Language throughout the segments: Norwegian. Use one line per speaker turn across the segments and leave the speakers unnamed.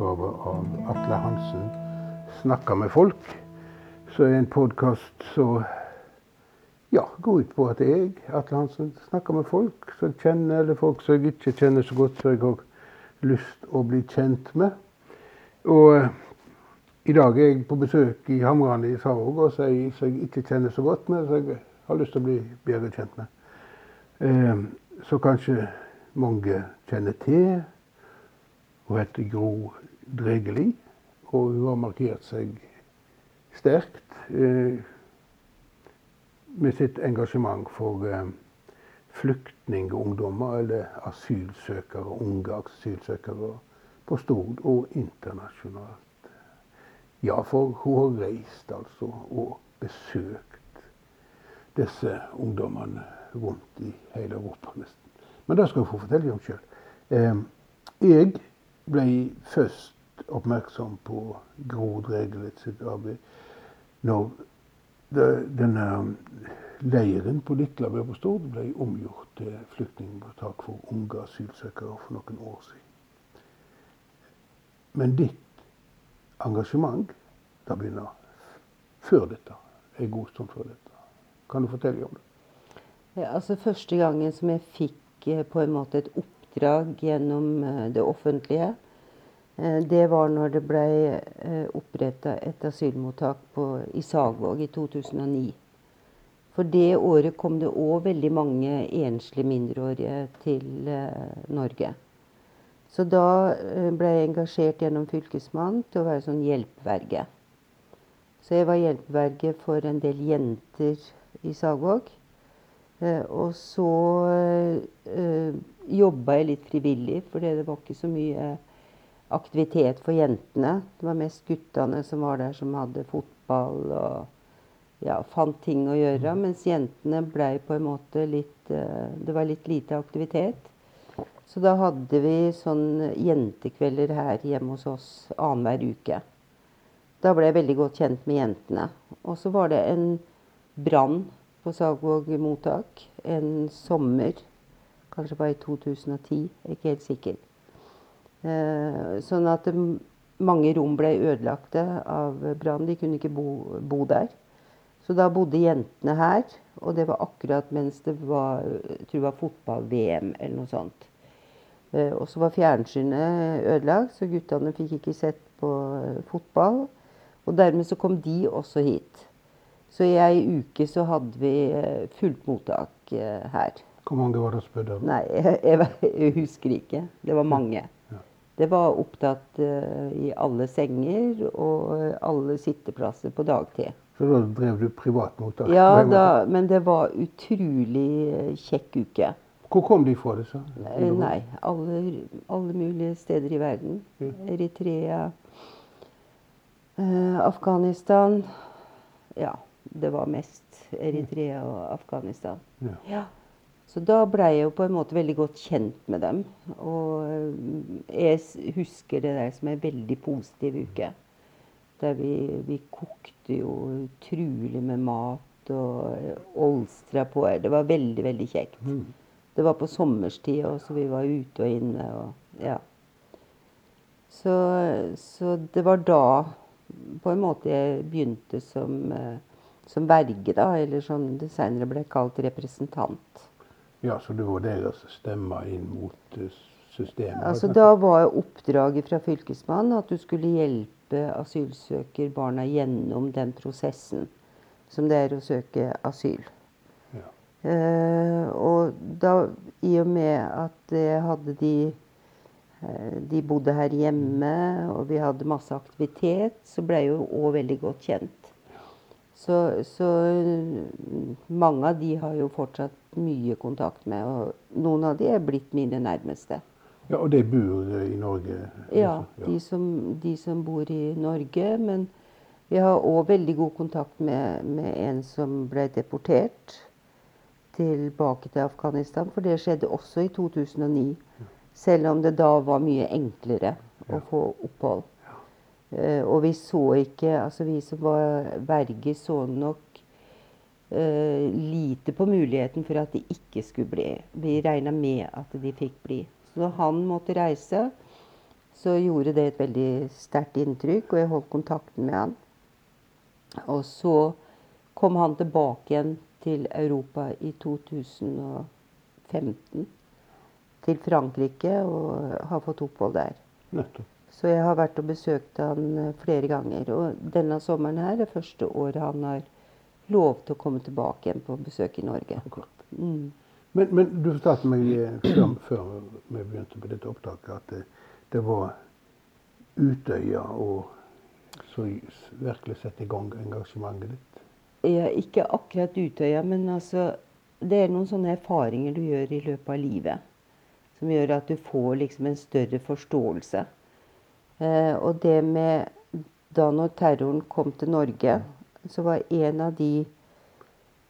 utgave av Atle Hansen snakker med folk. Så er en podkast som ja, går ut på at jeg, Atle Hansen, snakker med folk som jeg kjenner, eller folk som jeg ikke kjenner så godt, som jeg har lyst å bli kjent med. Og eh, i dag er jeg på besøk i Hamran i Sarog, som jeg ikke kjenner så godt, men som jeg har lyst til å bli bedre kjent med. Eh, så kanskje mange kjenner til. Hun heter Gro Dregeli, og hun har markert seg sterkt eh, med sitt engasjement for eh, flyktningungdommer, eller asylsøkere, unge asylsøkere på Stord og internasjonalt. Ja, for hun har reist altså og besøkt disse ungdommene rundt i hele Europa nesten. Men det skal hun få fortelle om sjøl. Eh, jeg ble først oppmerksom på Gro Dregelet sitt arbeid når denne leiren på Litlabø på Stord ble omgjort til flyktningmottak for unge asylsøkere for noen år siden. Men ditt engasjement det begynner før dette. En god stund før dette. Kan du fortelle om det?
Ja, altså Første gangen som jeg fikk på en måte et oppdrag gjennom eh, det offentlige. Eh, det var når det ble eh, oppretta et asylmottak på, i Sagvåg i 2009. For det året kom det òg veldig mange enslige mindreårige til Norge. Så da ble jeg engasjert gjennom Fylkesmannen til å være sånn hjelpeverge. Så jeg var hjelpeverge for en del jenter i Sagvåg. Eh, og så eh, jobba jeg litt frivillig, for det var ikke så mye aktivitet for jentene. Det var mest guttene som var der, som hadde fotball og ja, fant ting å gjøre. Mens jentene blei på en måte litt eh, Det var litt lite aktivitet. Så da hadde vi sånn jentekvelder her hjemme hos oss annenhver uke. Da ble jeg veldig godt kjent med jentene. Og så var det en brann på Sagvåg mottak en sommer. Kanskje bare i 2010, jeg er ikke helt sikker. Eh, sånn at mange rom ble ødelagte av brann. De kunne ikke bo, bo, der. Så da bodde jentene her. Og det var akkurat mens det var, jeg var fotball-VM eller noe sånt. Eh, og så var fjernsynet ødelagt, så guttene fikk ikke sett på fotball. Og dermed så kom de også hit. Så i ei uke så hadde vi eh, fullt mottak eh, her.
Hvor mange var det som her?
Nei, jeg, jeg, husker ikke. Det var mange. Det var opptatt uh, i alle senger og alle sitteplasser på dagtid.
Så da drev du privatmottak?
Ja, da, men det var utrolig kjekk uke.
Hvor kom de fra? disse?
Nei, alle, alle, mulige steder i verden. Eritrea, Afghanistan. Ja det var mest Eritrea og Afghanistan. Ja. Så da blei jeg jo på en måte veldig godt kjent med dem. Og eh, jeg husker det der som en veldig positiv uke. Der vi, vi kokte jo utrolig med mat og olstra på. Det var veldig, veldig kjekt. Mm. Det var på sommerstid, og så vi var ute og inne. Og, ja. så, så, det var da på en måte jeg begynte som uh, som verge, da, eller som det seinere ble kalt representant.
Ja, Så det var deres stemme inn mot eh, systemet?
Altså, da var oppdraget fra Fylkesmannen at du skulle hjelpe asylsøkerbarna gjennom den prosessen som det er å søke asyl. Ja. Uh, og da, i og med at jeg hadde de uh, De bodde her hjemme, og vi hadde masse aktivitet, så ble jeg jo òg veldig godt kjent. Så, så, mange av de har jo fortsatt mye kontakt med, og noen av de er blitt mine nærmeste.
Ja, Og de bor i Norge?
Ja, ja. De, som, de, som, bor i Norge. Men vi har òg veldig god kontakt med, med, en som ble deportert tilbake til Afghanistan. For det skjedde også i 2009. Selv om det da var mye enklere å få opphold. Uh, og vi så ikke Altså vi som var verger, så nok lite på muligheten for at de ikke skulle bli. Vi regna med at de fikk bli. Så når han måtte reise, så gjorde det et veldig sterkt inntrykk, og jeg holdt kontakten med han. Og så kom han tilbake igjen til Europa i 2015. Til Frankrike, og har fått opphold der.
Nettopp.
Så jeg har vært og besøkt han eh, flere ganger. Og denne sommeren her er første året han har lov til å komme tilbake igjen på besøk i Norge.
Akkurat.
Mm.
Men, men du fortalte meg eh, før, før vi begynte på dette opptaket, at det, det var Utøya og som virkelig sette i gang engasjementet ditt.
Ja, ikke akkurat Utøya, men altså Det er noen sånne erfaringer du gjør i løpet av livet. Som gjør at du får liksom en større forståelse. Eh, og det med Da når terroren kom til Norge, så var en av de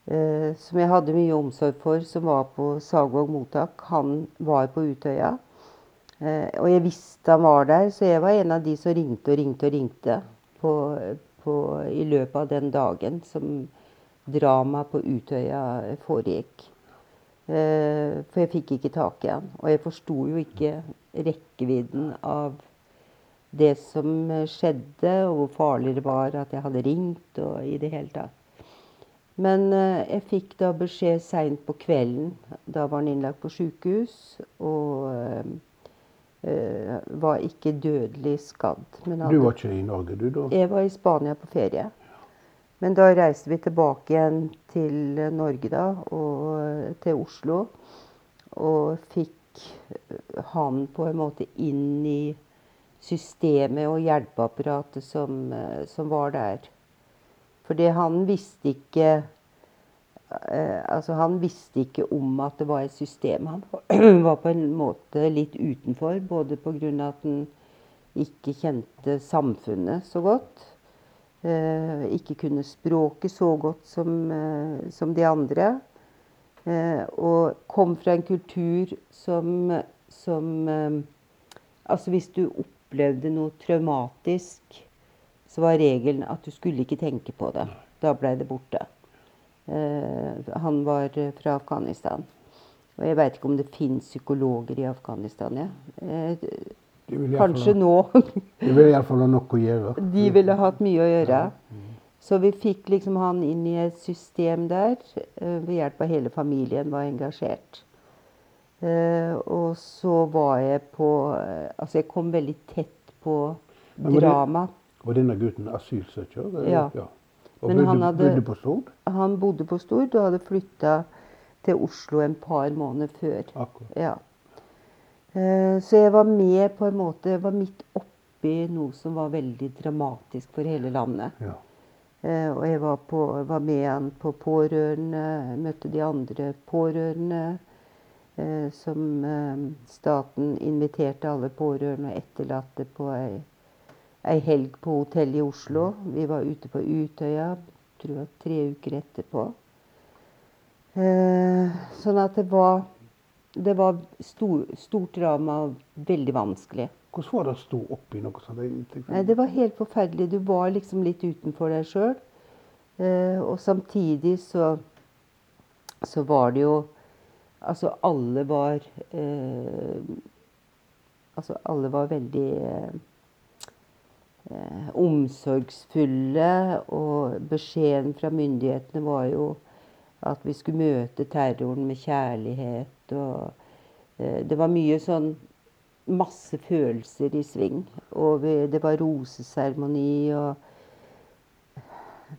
eh, som jeg hadde mye omsorg for, som var på Sagvåg mottak, han var på Utøya. Eh, og jeg visste han var der, så jeg var en av de som ringte og ringte og ringte på, på, i løpet av den dagen som dramaet på Utøya foregikk. Eh, for jeg fikk ikke tak i han. Og jeg forsto jo ikke rekkevidden av det som skjedde, og hvor farlig det var at jeg hadde ringt, og i det hele tatt. Men eh, jeg fikk da beskjed seint på kvelden. Da var han innlagt på sjukehus. Og eh, eh, var ikke dødelig skadd. Men
Du var ikke i Norge, du da?
jeg var i Spania på ferie. Men da reiste vi tilbake igjen til eh, Norge, da, og eh, til Oslo. Og fikk eh, han på en måte inn i systemet og hjelpeapparatet som, eh, som var der. Fordi han visste ikke eh, Altså, han visste ikke om at det var et system. Han var på en måte litt utenfor, både pga. at han ikke kjente samfunnet så godt. Eh, ikke kunne språket så godt som, som de andre. Og kom fra en kultur som, som Altså hvis du opplevde noe traumatisk, så var regelen at du skulle ikke tenke på det. Da blei det borte. Eh, han var eh, fra Afghanistan. Og jeg veit ikke om det fins psykologer i Afghanistan. Ja. Eh, kanskje nå.
De ville iallfall ha nok å gjøre.
De ville hatt mye å gjøre. Så vi fikk liksom han inn i et system der, ved hjelp av hele familien var engasjert. Eh, og så var jeg på eh, Altså, jeg kom veldig tett på drama.
Var denne gutten asylsøker? Ja.
Ja.
Og
Men
bodde,
han hadde-
bodde på Stord?
Han bodde på Stord og hadde flytta til Oslo en par måneder før.
Akkurat.
Ja. Eh, Så jeg var med på en måte Jeg var midt oppi noe som var veldig dramatisk for hele landet.
Ja.
Eh, Og jeg var, på, var med han på pårørende, møtte de andre pårørende. Eh, Som eh, staten inviterte alle pårørende og etterlatte på ei, ei helg på hotell i Oslo. Vi var ute på Utøya tror jeg tre uker etterpå. Eh, Sånn at det var det var stor, stort drama og veldig vanskelig.
Hvordan var det å stå oppi noe sånt?
Det var helt forferdelig. Du var liksom litt utenfor deg sjøl. Eh, og samtidig så, så var det jo Altså, alle var eh, Altså, alle var veldig eh, omsorgsfulle. Og beskjeden fra myndighetene var jo at vi skulle møte terroren med kjærlighet. Og eh, det var mye sånn masse følelser i sving. Og vi, det var roseseremoni, og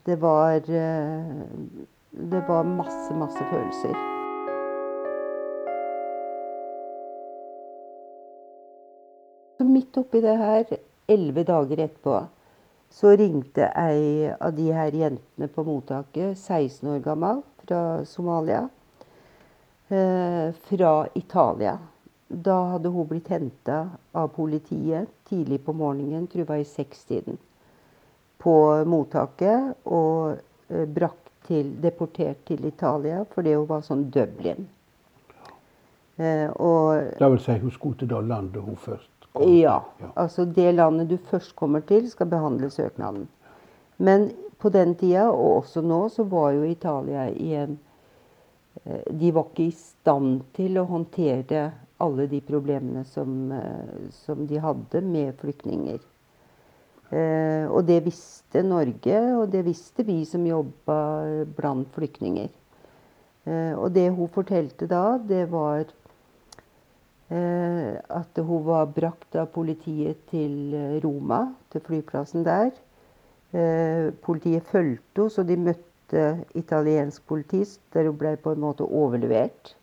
det var eh, Det var masse, masse følelser. Så midt oppi det her, elleve dager etterpå, så ringte ei av de her jentene på mottaket, 16 år gammel, fra Somalia, eh, fra Italia. Da hadde hun blitt henta av politiet tidlig på morgenen, tror jeg var i sekstiden, på mottaket og eh, brakt til, deportert til Italia fordi hun var sånn Dublin. Eh, og
Det vil si, hun skulle til det landet hun først
ja, altså det landet du først kommer til, skal behandle søknaden. Men på den tida, og også nå, så var jo Italia i en eh, De var ikke i stand til å håndtere alle de problemene som, eh, som de hadde med flyktninger. Eh, og det visste Norge, og det visste vi som jobba blant flyktninger. Eh, og det hun fortalte da, det var at hun var brakt av politiet til Roma, til flyplassen der. Eh, politiet fulgte henne, så de møtte italiensk politi, der hun ble på en måte overlevert.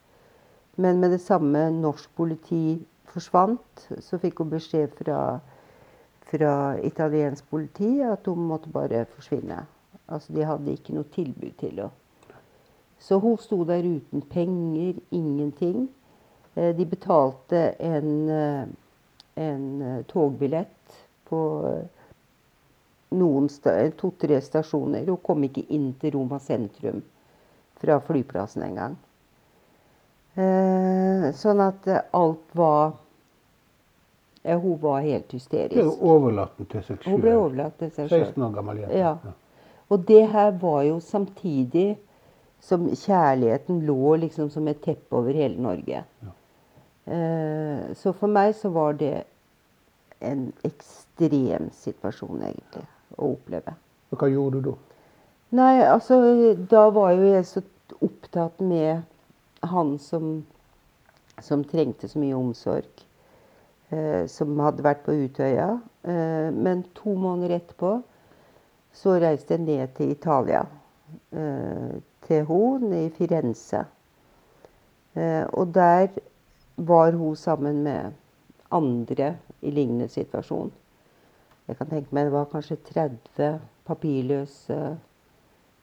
Men med det samme norsk politi forsvant, så fikk hun beskjed fra, fra italiensk politi at hun måtte bare forsvinne. Altså, de hadde ikke noe tilbud til henne. Så hun sto der uten penger, ingenting. Eh, de betalte en, eh, en togbillett på to-tre stasjoner. og kom ikke inn til Roma sentrum fra flyplassen engang. Eh, sånn at alt var ja, Hun var helt hysterisk.
Ble overlatt til seg
Hun ble overlatt til seg sjøl.
16 år gammel jente.
Ja. Og det her var jo samtidig som kjærligheten lå liksom som et teppe over hele Norge.
Ja.
Eh, så for meg så var det en ekstrem situasjon, egentlig å oppleve.
Og hva gjorde du da?
Nei, altså Da var jo jeg så opptatt med han som, som trengte så mye omsorg. Eh, som hadde vært på Utøya. Eh, men to måneder etterpå så reiste jeg ned til Italia. Eh, til henne, i Firenze. Eh, og der var hun sammen med andre i lignende situasjon. Jeg kan tenke meg det var kanskje 30 papirløse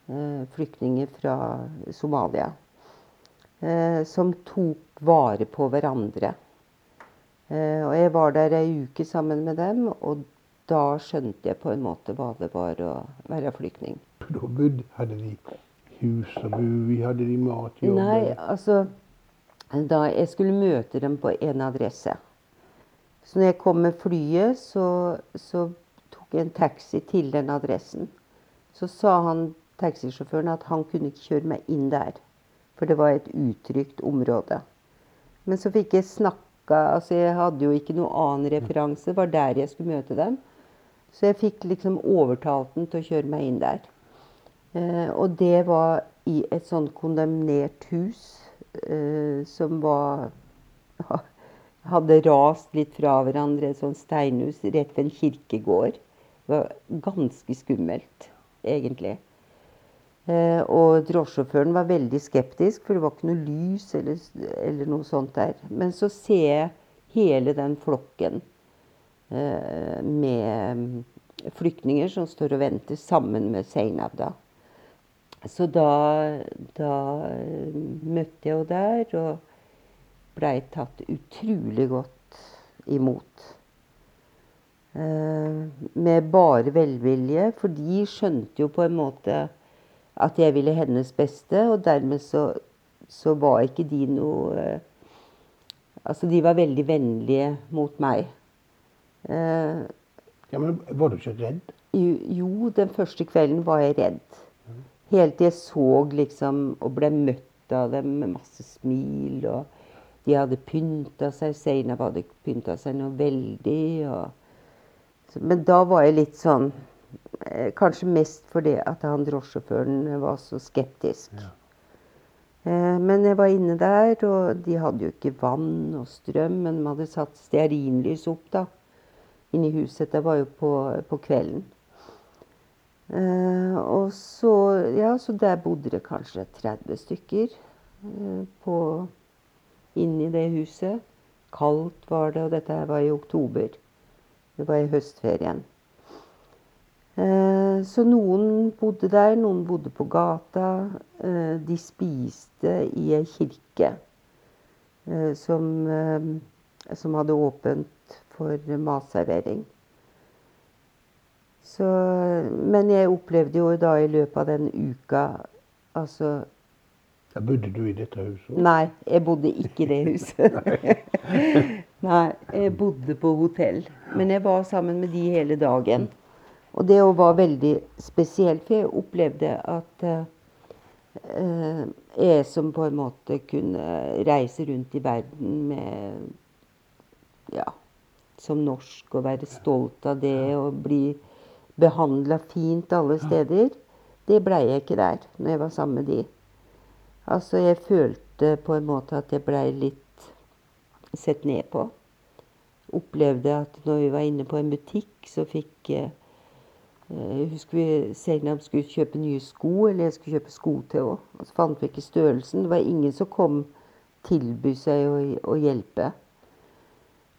eh, flyktninger fra Somalia. Eh, som tok vare på hverandre. Eh, og jeg var der ei uke sammen med dem, og da skjønte jeg på en måte hva det var å være flyktning.
Da hadde de hus å bo i? Hadde de mat? Jobb?
Nei, altså Da jeg skulle møte dem på en adresse så når jeg kom med flyet, så, så tok jeg en taxi til den adressen. Så sa han taxisjåføren at han kunne ikke kjøre meg inn der. For det var et utrygt område. Men så fikk jeg snakka Altså, jeg hadde jo ikke noen annen referanse. Det var der jeg skulle møte dem. Så jeg fikk liksom overtalt den til å kjøre meg inn der. Eh, og det var i et sånn kondemnert hus som var hadde rast litt fra hverandre, et sånt steinhus rett ved en kirkegård. Det var ganske skummelt, egentlig. Eh, og drosjesjåføren var veldig skeptisk, for det var ikke noe lys eller, eller noe sånt der. Men så ser jeg hele den flokken eh, med flyktninger som står og venter sammen med Seinab, da. Så da, da møtte jeg henne der. og blei tatt utrolig godt imot. Eh, med bare velvilje, for de skjønte jo på en måte at jeg ville hennes beste, og dermed så, så var ikke de noe eh, Altså, de var veldig vennlige mot meg.
Eh, ja, Men var du ikke redd?
Jo, jo, den første kvelden var jeg redd. Helt tida så liksom og ble møtt av dem med masse smil. og de hadde pynta seg. Seinab hadde pynta seg noe veldig. Og, men da var jeg litt sånn eh, Kanskje mest fordi at han drosjesjåføren var så skeptisk. Ja. Eh, men jeg var inne der, og de hadde jo ikke vann og strøm, men de hadde satt stearinlys opp da, inni huset. Det var jo på, på kvelden. Eh, og så, ja, så der bodde det kanskje 30 stykker på inne i det huset. Kaldt var det, og dette var i oktober. Det var i høstferien. Eh, så noen bodde der, noen bodde på gata. Eh, de spiste i ei kirke eh, som, som hadde åpent for matservering. Så, men jeg opplevde jo da i løpet av den uka altså
da bodde du i dette huset?
Nei, jeg bodde ikke i det huset. Nei, jeg bodde på hotell. Men jeg var sammen med de hele dagen. Og det var veldig spesielt, for jeg opplevde at uh, jeg som på en måte kunne reise rundt i verden med Ja, som norsk og være stolt av det og bli behandla fint alle steder, det blei jeg ikke der når jeg var sammen med de. Altså, jeg følte på en måte at jeg blei litt sett ned på. Opplevde at når vi var inne på en butikk, så fikk eh, jeg husker vi Segnam skulle kjøpe nye sko, eller jeg skulle kjøpe sko til òg. Og så fant vi ikke størrelsen. Det var ingen som kom tilby seg å, å hjelpe.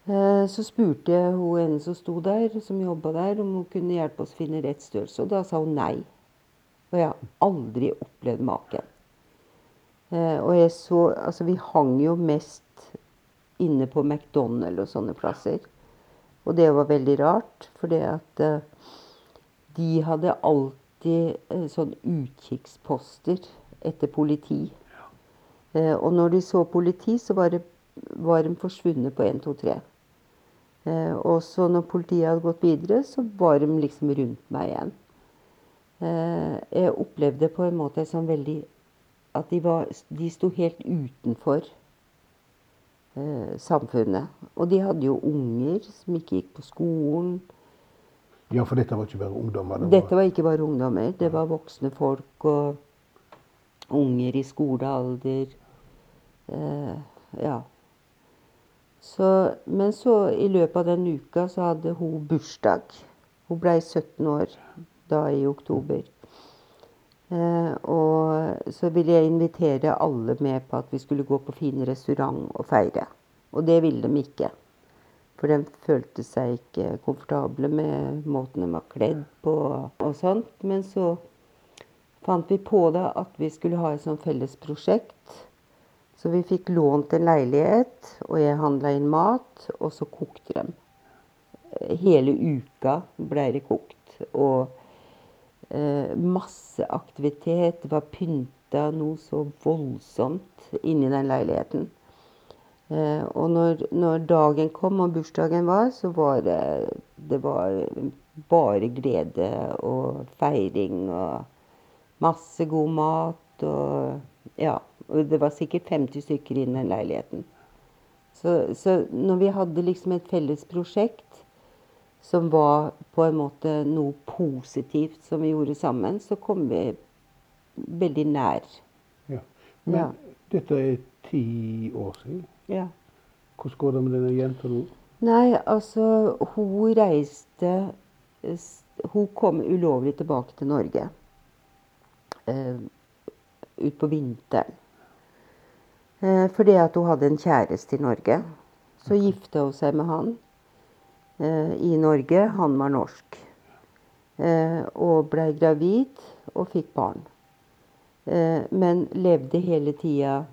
Eh, så spurte jeg hun ene som sto der, som jobba der, om hun kunne hjelpe oss å finne rett størrelse. Og da sa hun nei. Og jeg har aldri opplevd maken. Eh, og jeg så Altså, vi hang jo mest inne på McDonald's og sånne plasser. Og det var veldig rart, fordi at uh, de hadde alltid sånn utkikksposter etter politi. Og når de så politi, så var, det, var de forsvunnet på 1, 2, 3. og så når politiet hadde gått videre, så var de liksom rundt meg igjen. jeg opplevde på en måte sånn veldig at de, var, de sto helt utenfor eh, samfunnet. Og de hadde jo unger som ikke gikk på skolen.
Ja, for dette var ikke bare ungdommer?
Det dette var ikke bare ungdommer. Det var voksne folk og unger i skolealder. Eh, ja. Så, men så, i løpet av den uka, så hadde hun bursdag. Hun blei 17 år da i oktober. Eh, og så ville jeg invitere alle med på at vi skulle gå på fin restaurant og feire. Og det ville de ikke. For de følte seg ikke komfortable med måten de var kledd på og sånt. Men så fant vi på da at vi skulle ha et sånt felles prosjekt. Så vi fikk lånt en leilighet, og jeg handla inn mat, og så kokte de. Hele uka ble det kokt. Og eh, masse aktivitet. Det var pynta noe så voldsomt inni den leiligheten. Eh, og når, når, dagen kom og bursdagen var, så var det, det var bare glede og feiring og masse god mat og Ja. Og det var sikkert 50 stykker i den leiligheten. Så, så når vi hadde liksom et felles prosjekt, som var på en måte noe positivt som vi gjorde sammen, så kom vi veldig nær.
Ja. Men ja. dette er ti år siden.
Ja.
Hvordan går det med denne jenta nå?
Nei, altså Hun reiste Hun kom ulovlig tilbake til Norge uh, utpå vinteren. Uh, fordi at hun hadde en kjæreste i Norge. Så gifta hun seg med han. Eh, i Norge. Han var norsk. Eh, og blei gravid og fikk barn. Eh, men levde hele tida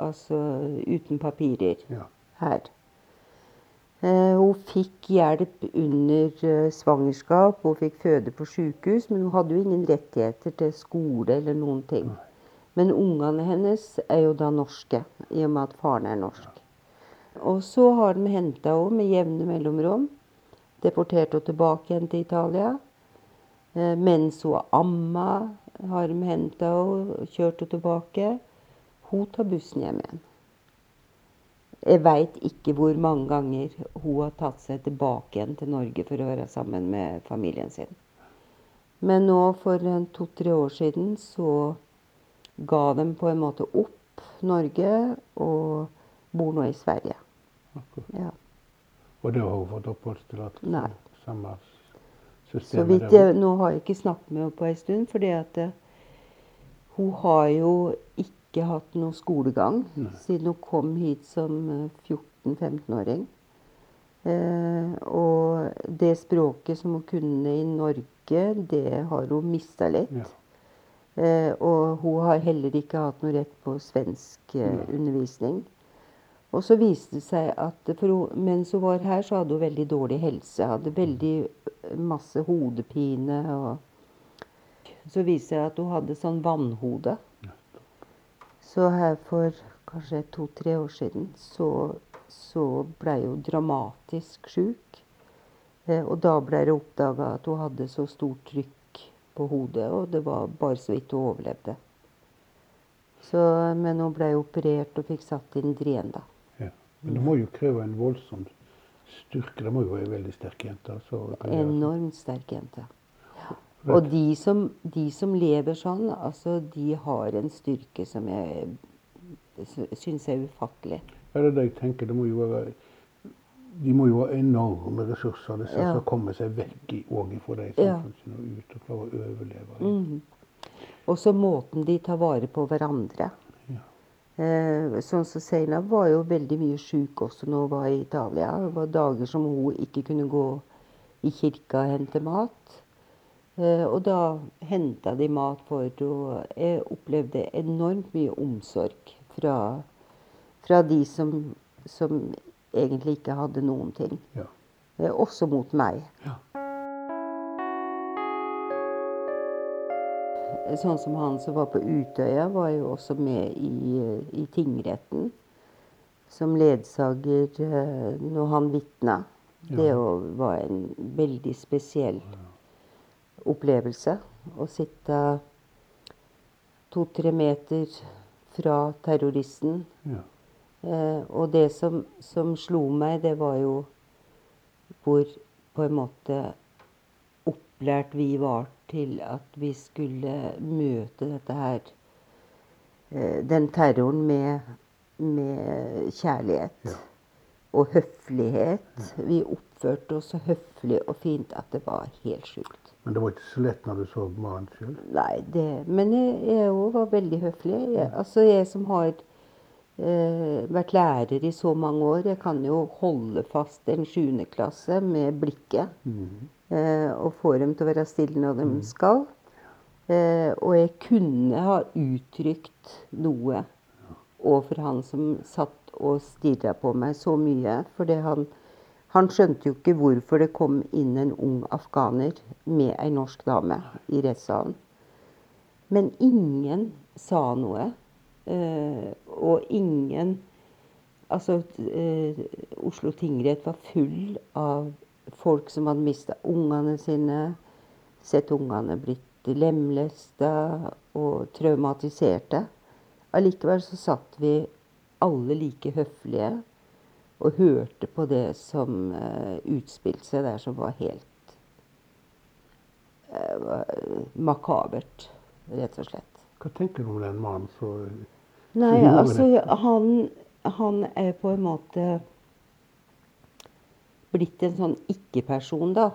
altså uten papirer ja. her. Hun fikk hjelp under svangerskap, hun fikk føde på sykehus, men hun hadde jo ingen rettigheter til skole eller noen ting. Men ungene hennes er jo da norske, i og med at faren er norsk. Og så har de henta henne med jevne mellomrom. Deportert henne tilbake igjen til Italia. Eh, mens hun amma, har de henta henne og kjørt henne tilbake. Hun tar bussen hjem igjen. Jeg veit ikke hvor mange ganger hun har tatt seg tilbake igjen til Norge for å være sammen med familien sin. Men nå for to-tre år siden så ga dem på en måte opp Norge og bor nå i Sverige. Ja.
Og det har hun fått oppholdstillatelse?
Nei.
Samme?
Så vidt jeg, nå har jeg ikke snakket med henne på en stund, fordi at uh, hun har jo ikke hatt noe skolegang Nei. siden hun kom hit som 14-15-åring. Uh, eh, og det språket som hun kunne i Norge, det har hun mista litt. Ja. Uh, og hun har heller ikke hatt noe rett på svensk undervisning. Og så viste det seg at hun, mens hun var her, så hadde hun veldig dårlig helse. Hadde veldig eh, masse hodepine. Og så viste det seg at hun hadde sånn vannhode. Så her for kanskje to-tre år siden så, så blei hun dramatisk sjuk. Eh, og da ble det oppdaga at hun hadde så stort trykk på hodet, og det var bare så vidt hun overlevde. Så, men hun ble operert og fikk satt inn dren, da.
Ja. Men det må jo kreve en voldsom styrke. Det må jo være en veldig sterk jente. Så kan gjøre sånn.
Enormt sterk jente. Og de som, de som lever sånn, altså, de har en styrke som jeg syns er ufattelig.
Ja, det er det jeg tenker. Det må jo være de må jo ha enorme ressurser, disse
Ja.
å komme seg vekk og ifra de samfunnene og ut og klare å overleve.
Mm. Og så måten de tar vare på hverandre.
Ja.
Eh, sånn som Seina var jo veldig mye sjuk også når hun var i Italia. Det var dager som hun ikke kunne gå i kirka og hente mat. Eh, og da henta de mat for henne. Jeg opplevde enormt mye omsorg fra, fra de som, som egentlig ikke hadde noen ting.
Ja.
Eh, også mot meg.
Ja.
Sånn som han som var på Utøya, var jo også med i, i tingretten. Som ledsager eh, når han vitna. Det
Ja.
jo var en veldig spesiell opplevelse. Å sitte to-tre meter fra terroristen.
Ja.
Eh, og det som, som slo meg, det var jo hvor på en måte opplært vi var til at vi skulle møte dette her eh, Den terroren med, med kjærlighet.
Ja.
Og høflighet. Vi oppførte oss så høflig og fint at det var helt sjukt.
Men det var ikke så lett når du så mannen sjøl.
Nei, det Men jeg òg var veldig høflig. Jeg, altså, jeg som har vært lærer i så mange år, jeg kan jo holde fast en sjuende klasse med blikket. Eh, og få dem til å være stille når de skal. Eh, og jeg kunne ha uttrykt noe overfor han som satt og stirra på meg så mye. For han, han skjønte jo ikke hvorfor det kom inn en ung afghaner med ei norsk dame i rettssalen. Men ingen sa noe. Eh, og ingen Altså, eh, Oslo tingrett var full av folk som hadde mista ungene sine, sett ungene blitt lemlesta og traumatiserte. Allikevel så satt vi alle like høflige og hørte på det som eh, utspilte seg der, som var helt eh, makabert, rett og slett.
Hva tenker du om den mannen som
Nei, altså han, han er på en måte blitt en sånn ikke-person, da.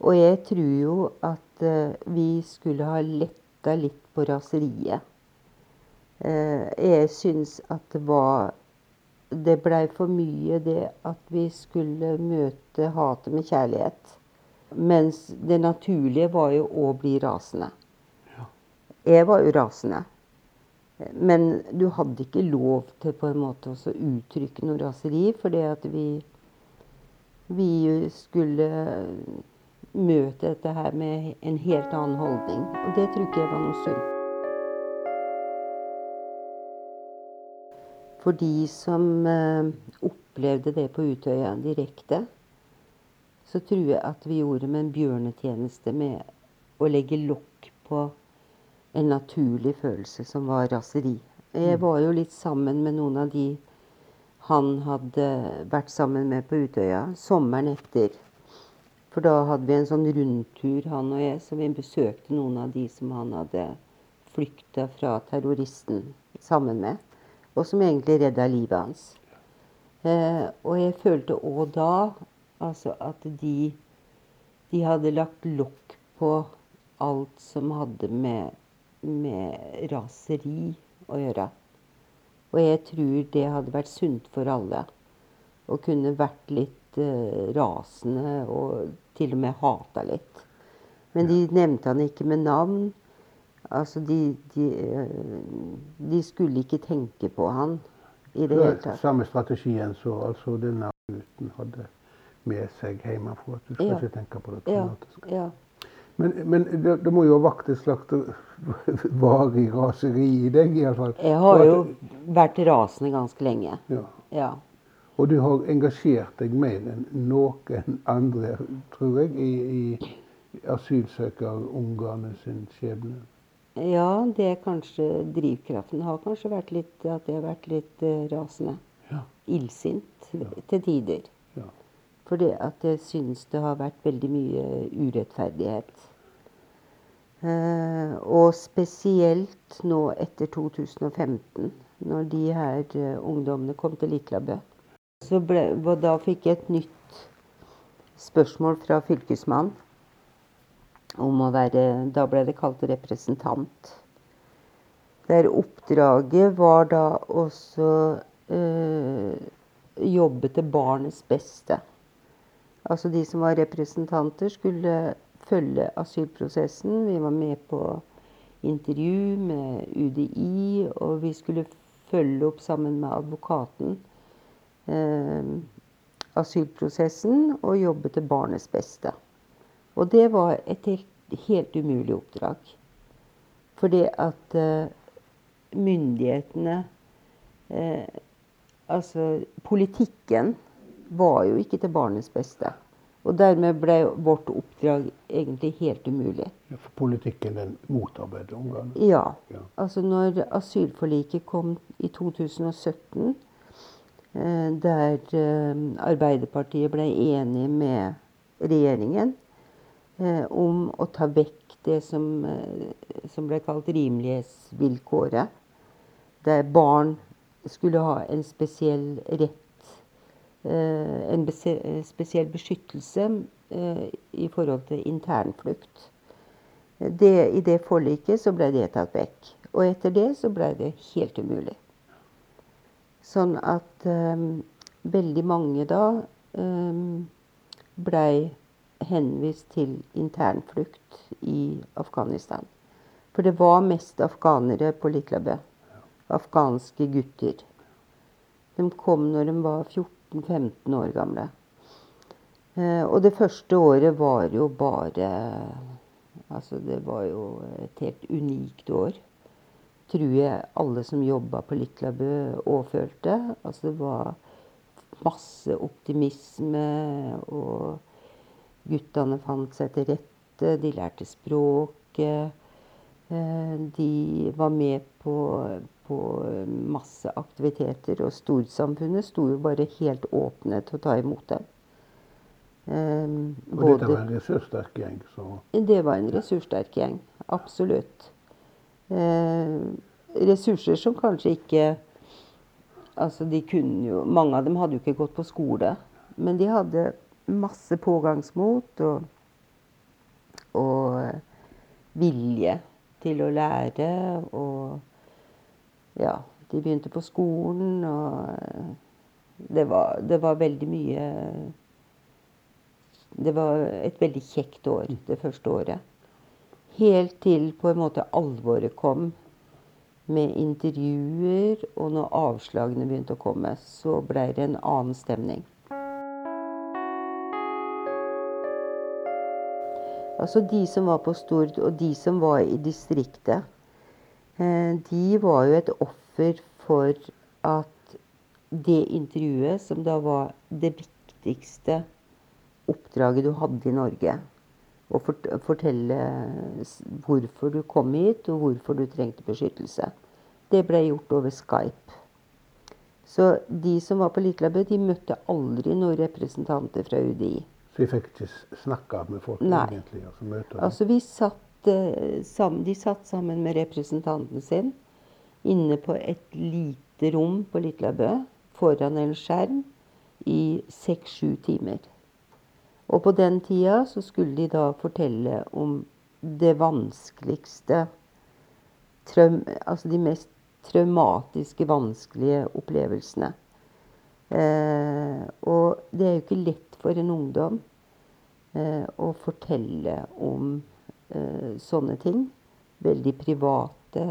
Og jeg tror jo at eh, vi skulle ha letta litt på raseriet. Eh, jeg syns at det var Det blei for mye det at vi skulle møte hatet med kjærlighet. Mens det naturlige var jo å bli rasende.
Ja.
Jeg var jo rasende. Men du hadde ikke lov til på en måte å uttrykke noe raseri, fordi at vi vi skulle møte dette her med en helt annen holdning. Og det tror ikke jeg var noe sunt. For de som eh, opplevde det på Utøya direkte, så tror jeg at vi gjorde med en bjørnetjeneste med å legge lokk på en naturlig følelse som var raseri. Jeg var jo litt sammen med noen av de han hadde vært sammen med på Utøya sommeren etter. For da hadde vi en sånn rundtur, han og jeg, så vi besøkte noen av de som han hadde flykta fra terroristen sammen med. Og som egentlig redda livet hans. Eh, og jeg følte òg da altså at de, de hadde lagt lokk på alt som hadde med, med raseri å gjøre. Og jeg tror det hadde vært sunt for alle. Å kunne vært litt eh, rasende og til og med hata litt. Men de nevnte han ikke med navn. Altså, de, de, eh, de skulle ikke tenke på han i det hele tatt.
Samme strategien som altså denne gutten hadde med seg hjemmefra. At du skal
Ja.
ikke tenke på det
Ja, ja.
Men, men det, det må jo ha vakt et slags varig raseri i deg, iallfall.
Jeg har jo vært rasende ganske lenge.
Ja.
Ja.
Og du har engasjert deg mer enn noen andre, tror jeg, i, i, asylsøkerungene sin skjebne?
Ja, det er kanskje drivkraften har kanskje vært litt at jeg har vært litt eh, rasende.
Ja.
Illsint
Ja.
til tider.
ja.
Fordi at jeg syns det har vært veldig mye urettferdighet. Eh, og spesielt nå etter 2015, når de her eh, ungdommene kom til Litlabø. Så ble, og da fikk jeg et nytt spørsmål fra fylkesmannen om å være Da ble det kalt representant. Der oppdraget var da også øh, jobbe til barnets beste. Altså de som var representanter, skulle følge asylprosessen. Vi var med på intervju med UDI, og vi skulle følge opp sammen med advokaten eh, asylprosessen og jobbe til barnets beste. Og det var et helt, umulig oppdrag. Fordi at eh, myndighetene eh, Altså, politikken var jo ikke til barnets beste. Og dermed ble vårt oppdrag egentlig helt umulig.
Ja, For politikken den motarbeider ungene.
Ja.
Ja.
Altså når asylforliket kom i 2017, eh, der eh, Arbeiderpartiet ble enig med regjeringen eh, om å ta vekk det som, som ble kalt rimelighetsvilkåret, der barn skulle ha en spesiell rett en spesiell beskyttelse eh, i forhold til internflukt. Det, I det forliket så ble det tatt vekk. Og etter det så ble det helt umulig. Sånn at um, veldig mange da um, blei henvist til internflukt i Afghanistan. For det var mest afghanere på Litlabø. Afghanske gutter. De kom når de var 14-15 år gamle. Eh, og det første året var jo bare Altså, det var jo et helt unikt år. Tror jeg alle som jobba på Litlabø òg følte. Altså, det var masse optimisme, og guttene fant seg til rette. De lærte språket. Eh, De var med på, på masse aktiviteter, og storsamfunnet sto jo bare helt åpne til å ta imot dem. Eh,
Og dette var en ressurssterk gjeng. Så
det var en ressurssterk gjeng. Absolutt. Eh, ressurser som kanskje ikke Altså, de kunne jo Mange av dem hadde jo ikke gått på skole. Men de hadde masse pågangsmot og, og eh, vilje til å lære. Og ja, de begynte på skolen, og eh, det var, det var veldig mye Det var et veldig kjekt år det første året. Helt til på en måte alvoret kom med intervjuer, og når avslagene begynte å komme, så ble det en annen stemning. Altså de som var på Stord, og de som var i distriktet, de var jo et offer for at det intervjuet, som da var det viktigste oppdraget du hadde i Norge, å fortelle hvorfor du kom hit, og hvorfor du trengte beskyttelse, det ble gjort over Skype. Så de som var på Litlabø, de møtte aldri noen representanter fra UDI.
Så vi fikk ikke snakka med folk
Nei.
egentlig? altså møte dem.
Altså, vi satt, eh, de satt sammen med representanten sin inne på et lite rom på Litlabø foran en skjerm i seks-sju timer. Og på den tida så skulle de da fortelle om det vanskeligste Altså de mest traumatiske, vanskelige opplevelsene. Eh, og det er jo ikke lett for en ungdom eh, å fortelle om eh, sånne ting. Veldig private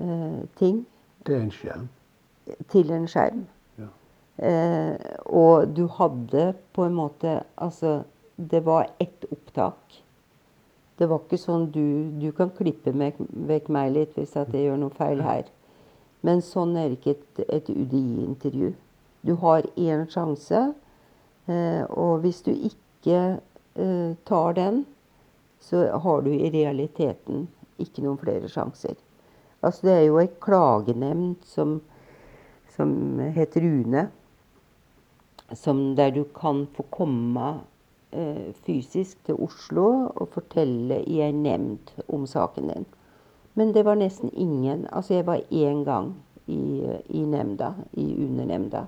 eh, ting
er en skjerm.
til en skjerm.
Ja.
Eh, og du hadde på en måte Altså, det var ett opptak. Det var ikke sånn du Du kan klippe meg, vekk meg litt hvis at jeg gjør noe feil her. Men sånn er ikke et, et UDI-intervju. Du har én sjanse, eh, og hvis du ikke eh, tar den, så har du i realiteten ikke noen flere sjanser. Altså det er jo ei klagenemnd som, som heter UNE, som der du kan få komme eh, fysisk til Oslo og fortelle i ei nemnd om saken din. Men det var nesten ingen Altså jeg var én gang i, i nemnda, i UNE-nemnda.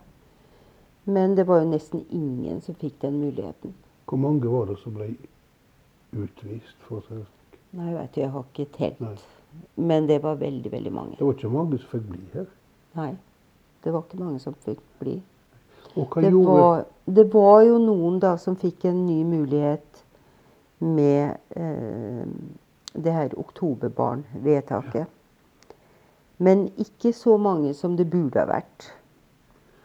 Men det var jo nesten ingen som fikk den muligheten.
Hvor mange var det som ble utvist? for seg?
Nei, vet du, jeg har ikke telt.
Nei.
Men det var veldig, veldig mange.
Det var ikke mange som fikk bli her.
Nei. Det var ikke mange som fikk bli.
Og hva
Det
gjorde
var, det var jo noen da som fikk en ny mulighet med eh, det her oktoberbarn-vedtaket. Men ikke så mange som det burde ha vært.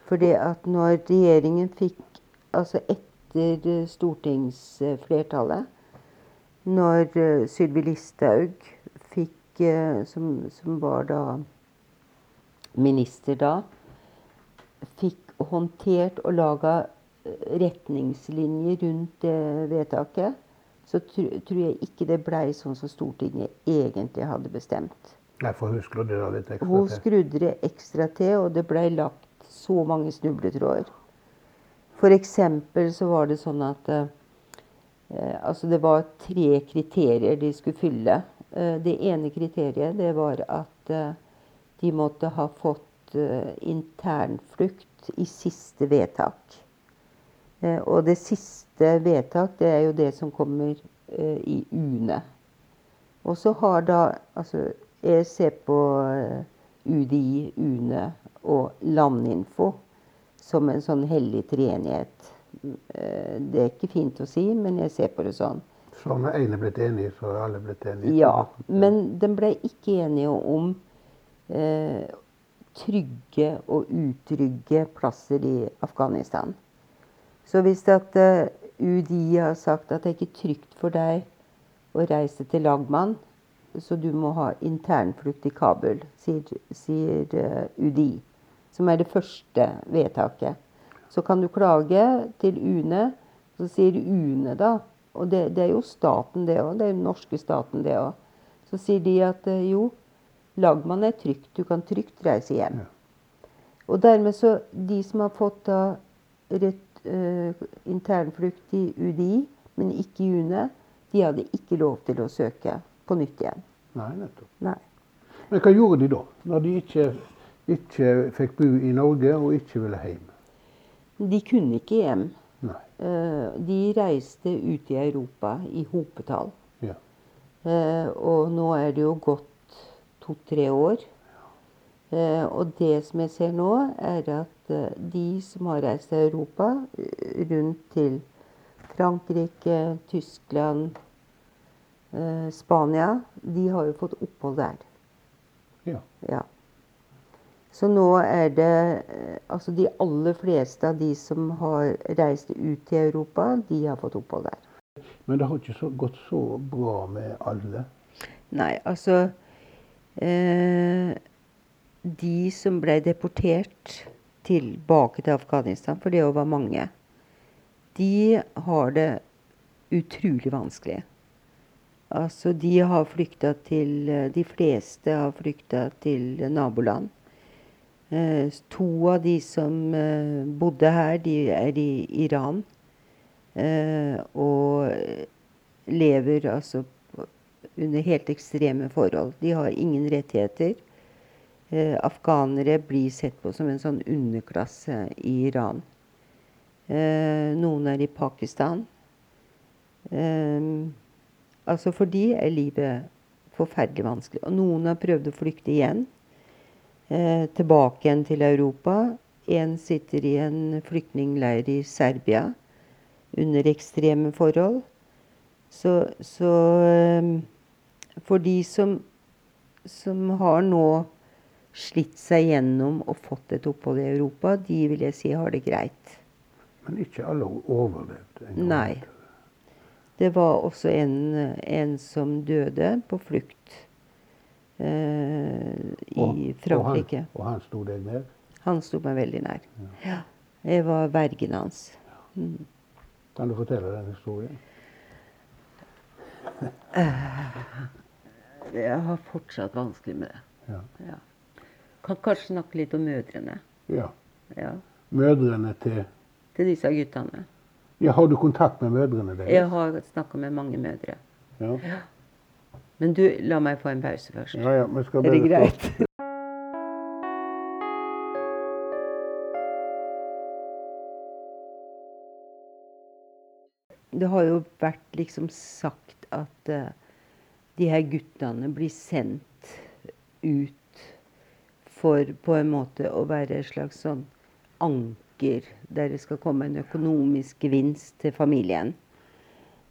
Fordi at når regjeringen fikk Altså etter stortingsflertallet Når eh, Sylvi Listhaug fikk eh, som, som var da minister da, fikk håndtert og laga retningslinjer rundt det vedtaket, så tr tror jeg ikke det blei sånn som Stortinget egentlig hadde bestemt.
Nei, for hun skrudde da litt ekstra
Hun
til.
skrudde det ekstra til, og det blei lagt så mange snubletråder. For eksempel så var det sånn at eh, eh, Altså det var tre kriterier de skulle fylle. Eh, det ene kriteriet det var at eh, de måtte ha fått eh, internflukt i siste vedtak. Eh, og det siste vedtak, det er jo det som kommer eh, i UNE. Og så har da Altså, jeg ser på eh, UDI, UNE og Landinfo som en sånn hellig treenighet. Eh, det er ikke fint å si, men jeg ser på det sånn.
Så når én er blitt enig, så er alle blitt enige?
Ja, men den ble ikke enige om eh, trygge og utrygge plasser i Afghanistan. Så hvis at eh, UDI har sagt at det er ikke trygt for deg å reise til Lagman, så du må ha internflukt i Kabul, sier, sier uh, UDI. Som er det første vedtaket. Så kan du klage til UNE, så sier UNE da Og det, det er jo staten, det òg. Det er den norske staten, det òg. Så sier de at eh, jo, lagmannen er trygt. Du kan trygt reise hjem.
Ja.
Og dermed så De som har fått da rett, eh, internflukt i UDI, men ikke i UNE, de hadde ikke lov til å søke på nytt igjen.
Nei, nettopp.
Nei.
Men hva gjorde de da, når de ikke, ikke fikk bo i Norge og ikke ville hjem?
De kunne ikke hjem.
Nei.
Eh, De reiste ut i Europa i hopetall.
Ja.
Uh, Og nå er det jo gått to-tre år. Uh, Og det som jeg ser nå, er at de som har reist til Europa, rundt til Frankrike, Tyskland, Spania, de har jo fått opphold der.
ja.
Ja. Så nå er det eh, Altså de aller fleste av de som har reist ut til Europa, de har fått opphold der.
Men det har ikke så, gått så bra med alle.
Nei, altså eh, De som ble deportert tilbake til Afghanistan, for det jo var mange, de har det utrolig vanskelig. Altså, de har flykta til eh, De fleste har flykta til naboland. Eh, to av de som eh, bodde her, de er i Iran. Eh, og lever altså under helt ekstreme forhold. De har ingen rettigheter. Eh, afghanere blir sett på som en sånn underklasse i Iran. Eh, noen er i Pakistan. Eh, altså for de er livet forferdelig vanskelig. Og noen har prøvd å flykte igjen. Eh, tilbake igjen til Europa. En sitter i en flyktningleir i Serbia under ekstreme forhold. Så, så eh, for de som, som har nå slitt seg gjennom og fått et opphold i Europa, de vil jeg si har det greit.
Men ikke alle overlevde. en gang.
Nei. Det var også en, en som døde på flukt i Frankrike.
Og han, og han sto deg nær?
Han sto meg veldig nær. Ja. Jeg var vergen hans.
Kan du fortelle den historien?
Jeg har fortsatt vanskelig med det.
Ja.
Ja. Kan kanskje snakke litt om mødrene.
ja.
Ja.
Mødrene til
Til disse guttene.
Ja, har du kontakt med mødrene deres?
Jeg har snakka med mange mødre.
Ja.
Men du, la meg få en pause først.
Ja, ja, vi skal
Er det greit? Det har jo vært liksom sagt at uh, de her guttene blir sendt ut for på en måte å være et slags sånn anker der det skal komme en økonomisk gevinst til familien.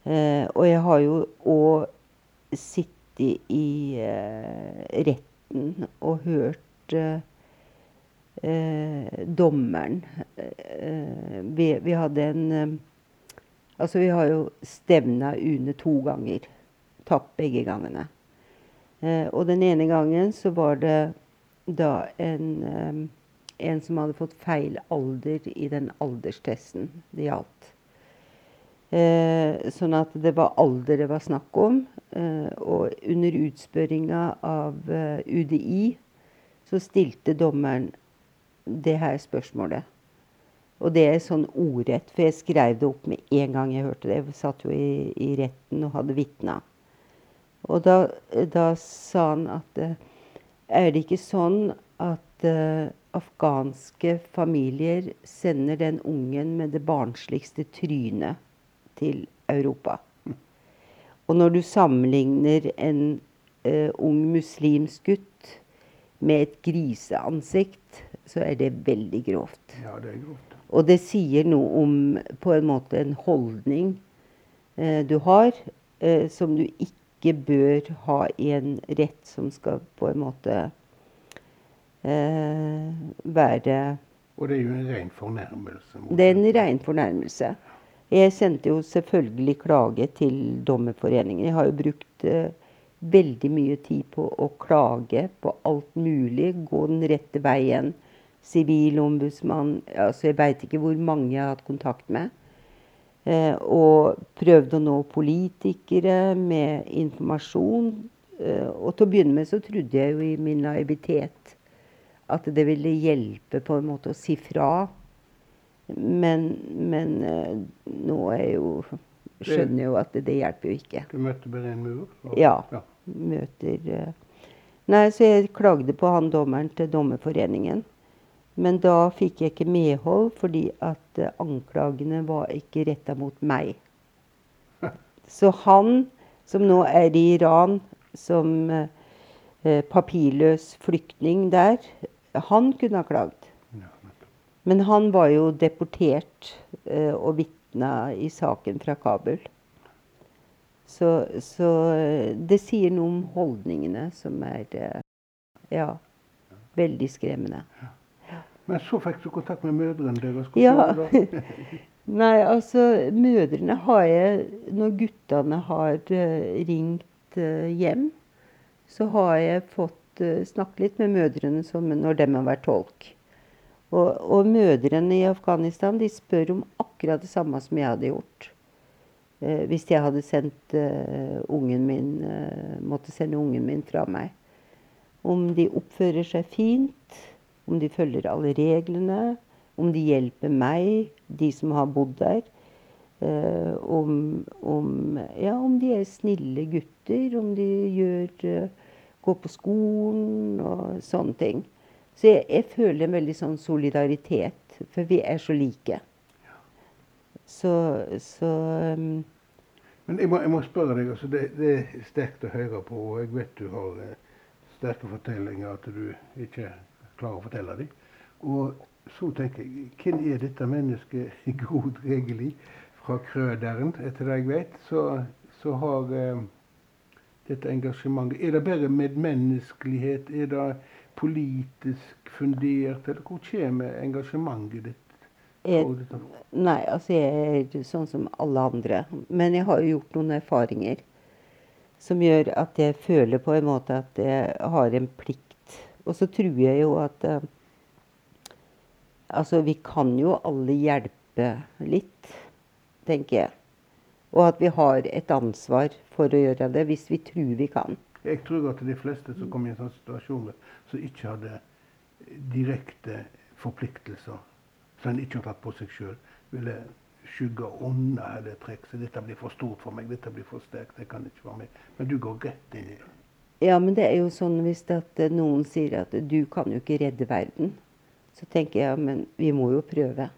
Uh, og jeg har jo òg sittet i eh, retten og hørt eh, eh, dommeren vi, vi hadde en Altså, vi har jo stevna UNE to ganger. Tapt begge gangene. Og den ene gangen så var det da en, en som hadde fått feil alder i den alderstesten det gjaldt. Eh, sånn at det var alder det var snakk om. Eh, og under utspørringa av eh, UDI så stilte dommeren det her spørsmålet. Og det er sånn ordrett, for jeg skrev det opp med en gang jeg hørte det. Jeg satt jo i, i retten og hadde vitna. Og da, da sa han at eh, er det ikke sånn at eh, afghanske familier sender den ungen med det barnsligste trynet til Europa? Og når du sammenligner en uh, ung muslimsk gutt med et griseansikt, så er det veldig grovt.
Ja, det er grovt.
Og det sier noe om på en måte en holdning uh, du har, uh, som du ikke bør ha i en rett som skal på en måte være
Og det er jo en ren fornærmelse.
Det er en ren fornærmelse. Jeg sendte jo selvfølgelig klage til Dommerforeningen. Jeg har jo brukt eh, veldig mye tid på å klage på alt mulig. Gå den rette veien. Sivilombudsmann altså Jeg veit ikke hvor mange jeg har hatt kontakt med. Eh, og prøvde å nå politikere med informasjon. Eh, og til å begynne med så trodde jeg jo i min naivitet at det ville hjelpe på en måte å si fra. Men, men eh, nå er jo skjønner jo at det, hjelper jo ikke.
Du møtte bare en mur? og-
Ja.
ja.
Møter eh. Nei, så jeg klagde på han dommeren til Dommerforeningen. Men da fikk jeg ikke medhold, fordi at eh, anklagene var ikke retta mot meg. Så han som nå er i Iran som eh, papirløs flyktning der, han kunne ha klagd.
Ja.
Men han var jo deportert eh, og vitna i saken fra Kabul. Så, så eh, det sier noe om holdningene som er eh, ja, veldig skremmende.
Men så fikk du kontakt med mødrene deres? Hvordan
Ja. Nei, altså mødrene har jeg Når guttene har ringt hjem, så har jeg fått snakke litt med mødrene som når de har vært tolk. Og, og mødrene i Afghanistan de spør om akkurat det samme som jeg hadde gjort. Eh, hvis jeg hadde sendt eh, ungen min eh, Måtte sende ungen min fra meg. Om de oppfører seg fint, om de følger alle reglene, om de hjelper meg, de som har bodd der. Eh, om, om, ja, om de er snille gutter, om de gjør, eh, går på skolen og sånne ting. Så jeg, jeg føler en veldig sånn solidaritet, for vi er så like. Så, så um,
Men jeg må, jeg må spørre deg, altså det, det er sterkt å høre på, og jeg vet du har eh, sterke fortellinger at du ikke klarer å fortelle dem. Og så tenker jeg, hvem er dette mennesket Grod Regeli fra Krøderen? Etter det jeg vet, så, så har eh, dette engasjementet Er det bare medmenneskelighet? Er det politisk fundert? Eller hvor kommer engasjementet ditt?
jeg. Nei, altså jeg er sånn som alle andre. Men jeg har jo gjort noen erfaringer som gjør at jeg føler på en måte at jeg har en plikt. Og så tror jeg jo at uh, Altså, vi kan jo alle hjelpe litt, tenker jeg. Og at vi har et ansvar for å gjøre det, hvis vi tror vi kan.
Jeg tror at de fleste som kommer i en sånn situasjon, som ikke hadde direkte forpliktelser, som en ikke har tatt på seg sjøl, ville skygge unna eller trekke seg. 'Dette blir for stort for meg. Dette blir for sterkt. Det kan ikke være med.' Men du går rett inn i det.
Ja, men det er jo sånn hvis noen sier at 'du kan jo ikke redde verden', så tenker jeg men vi må jo prøve.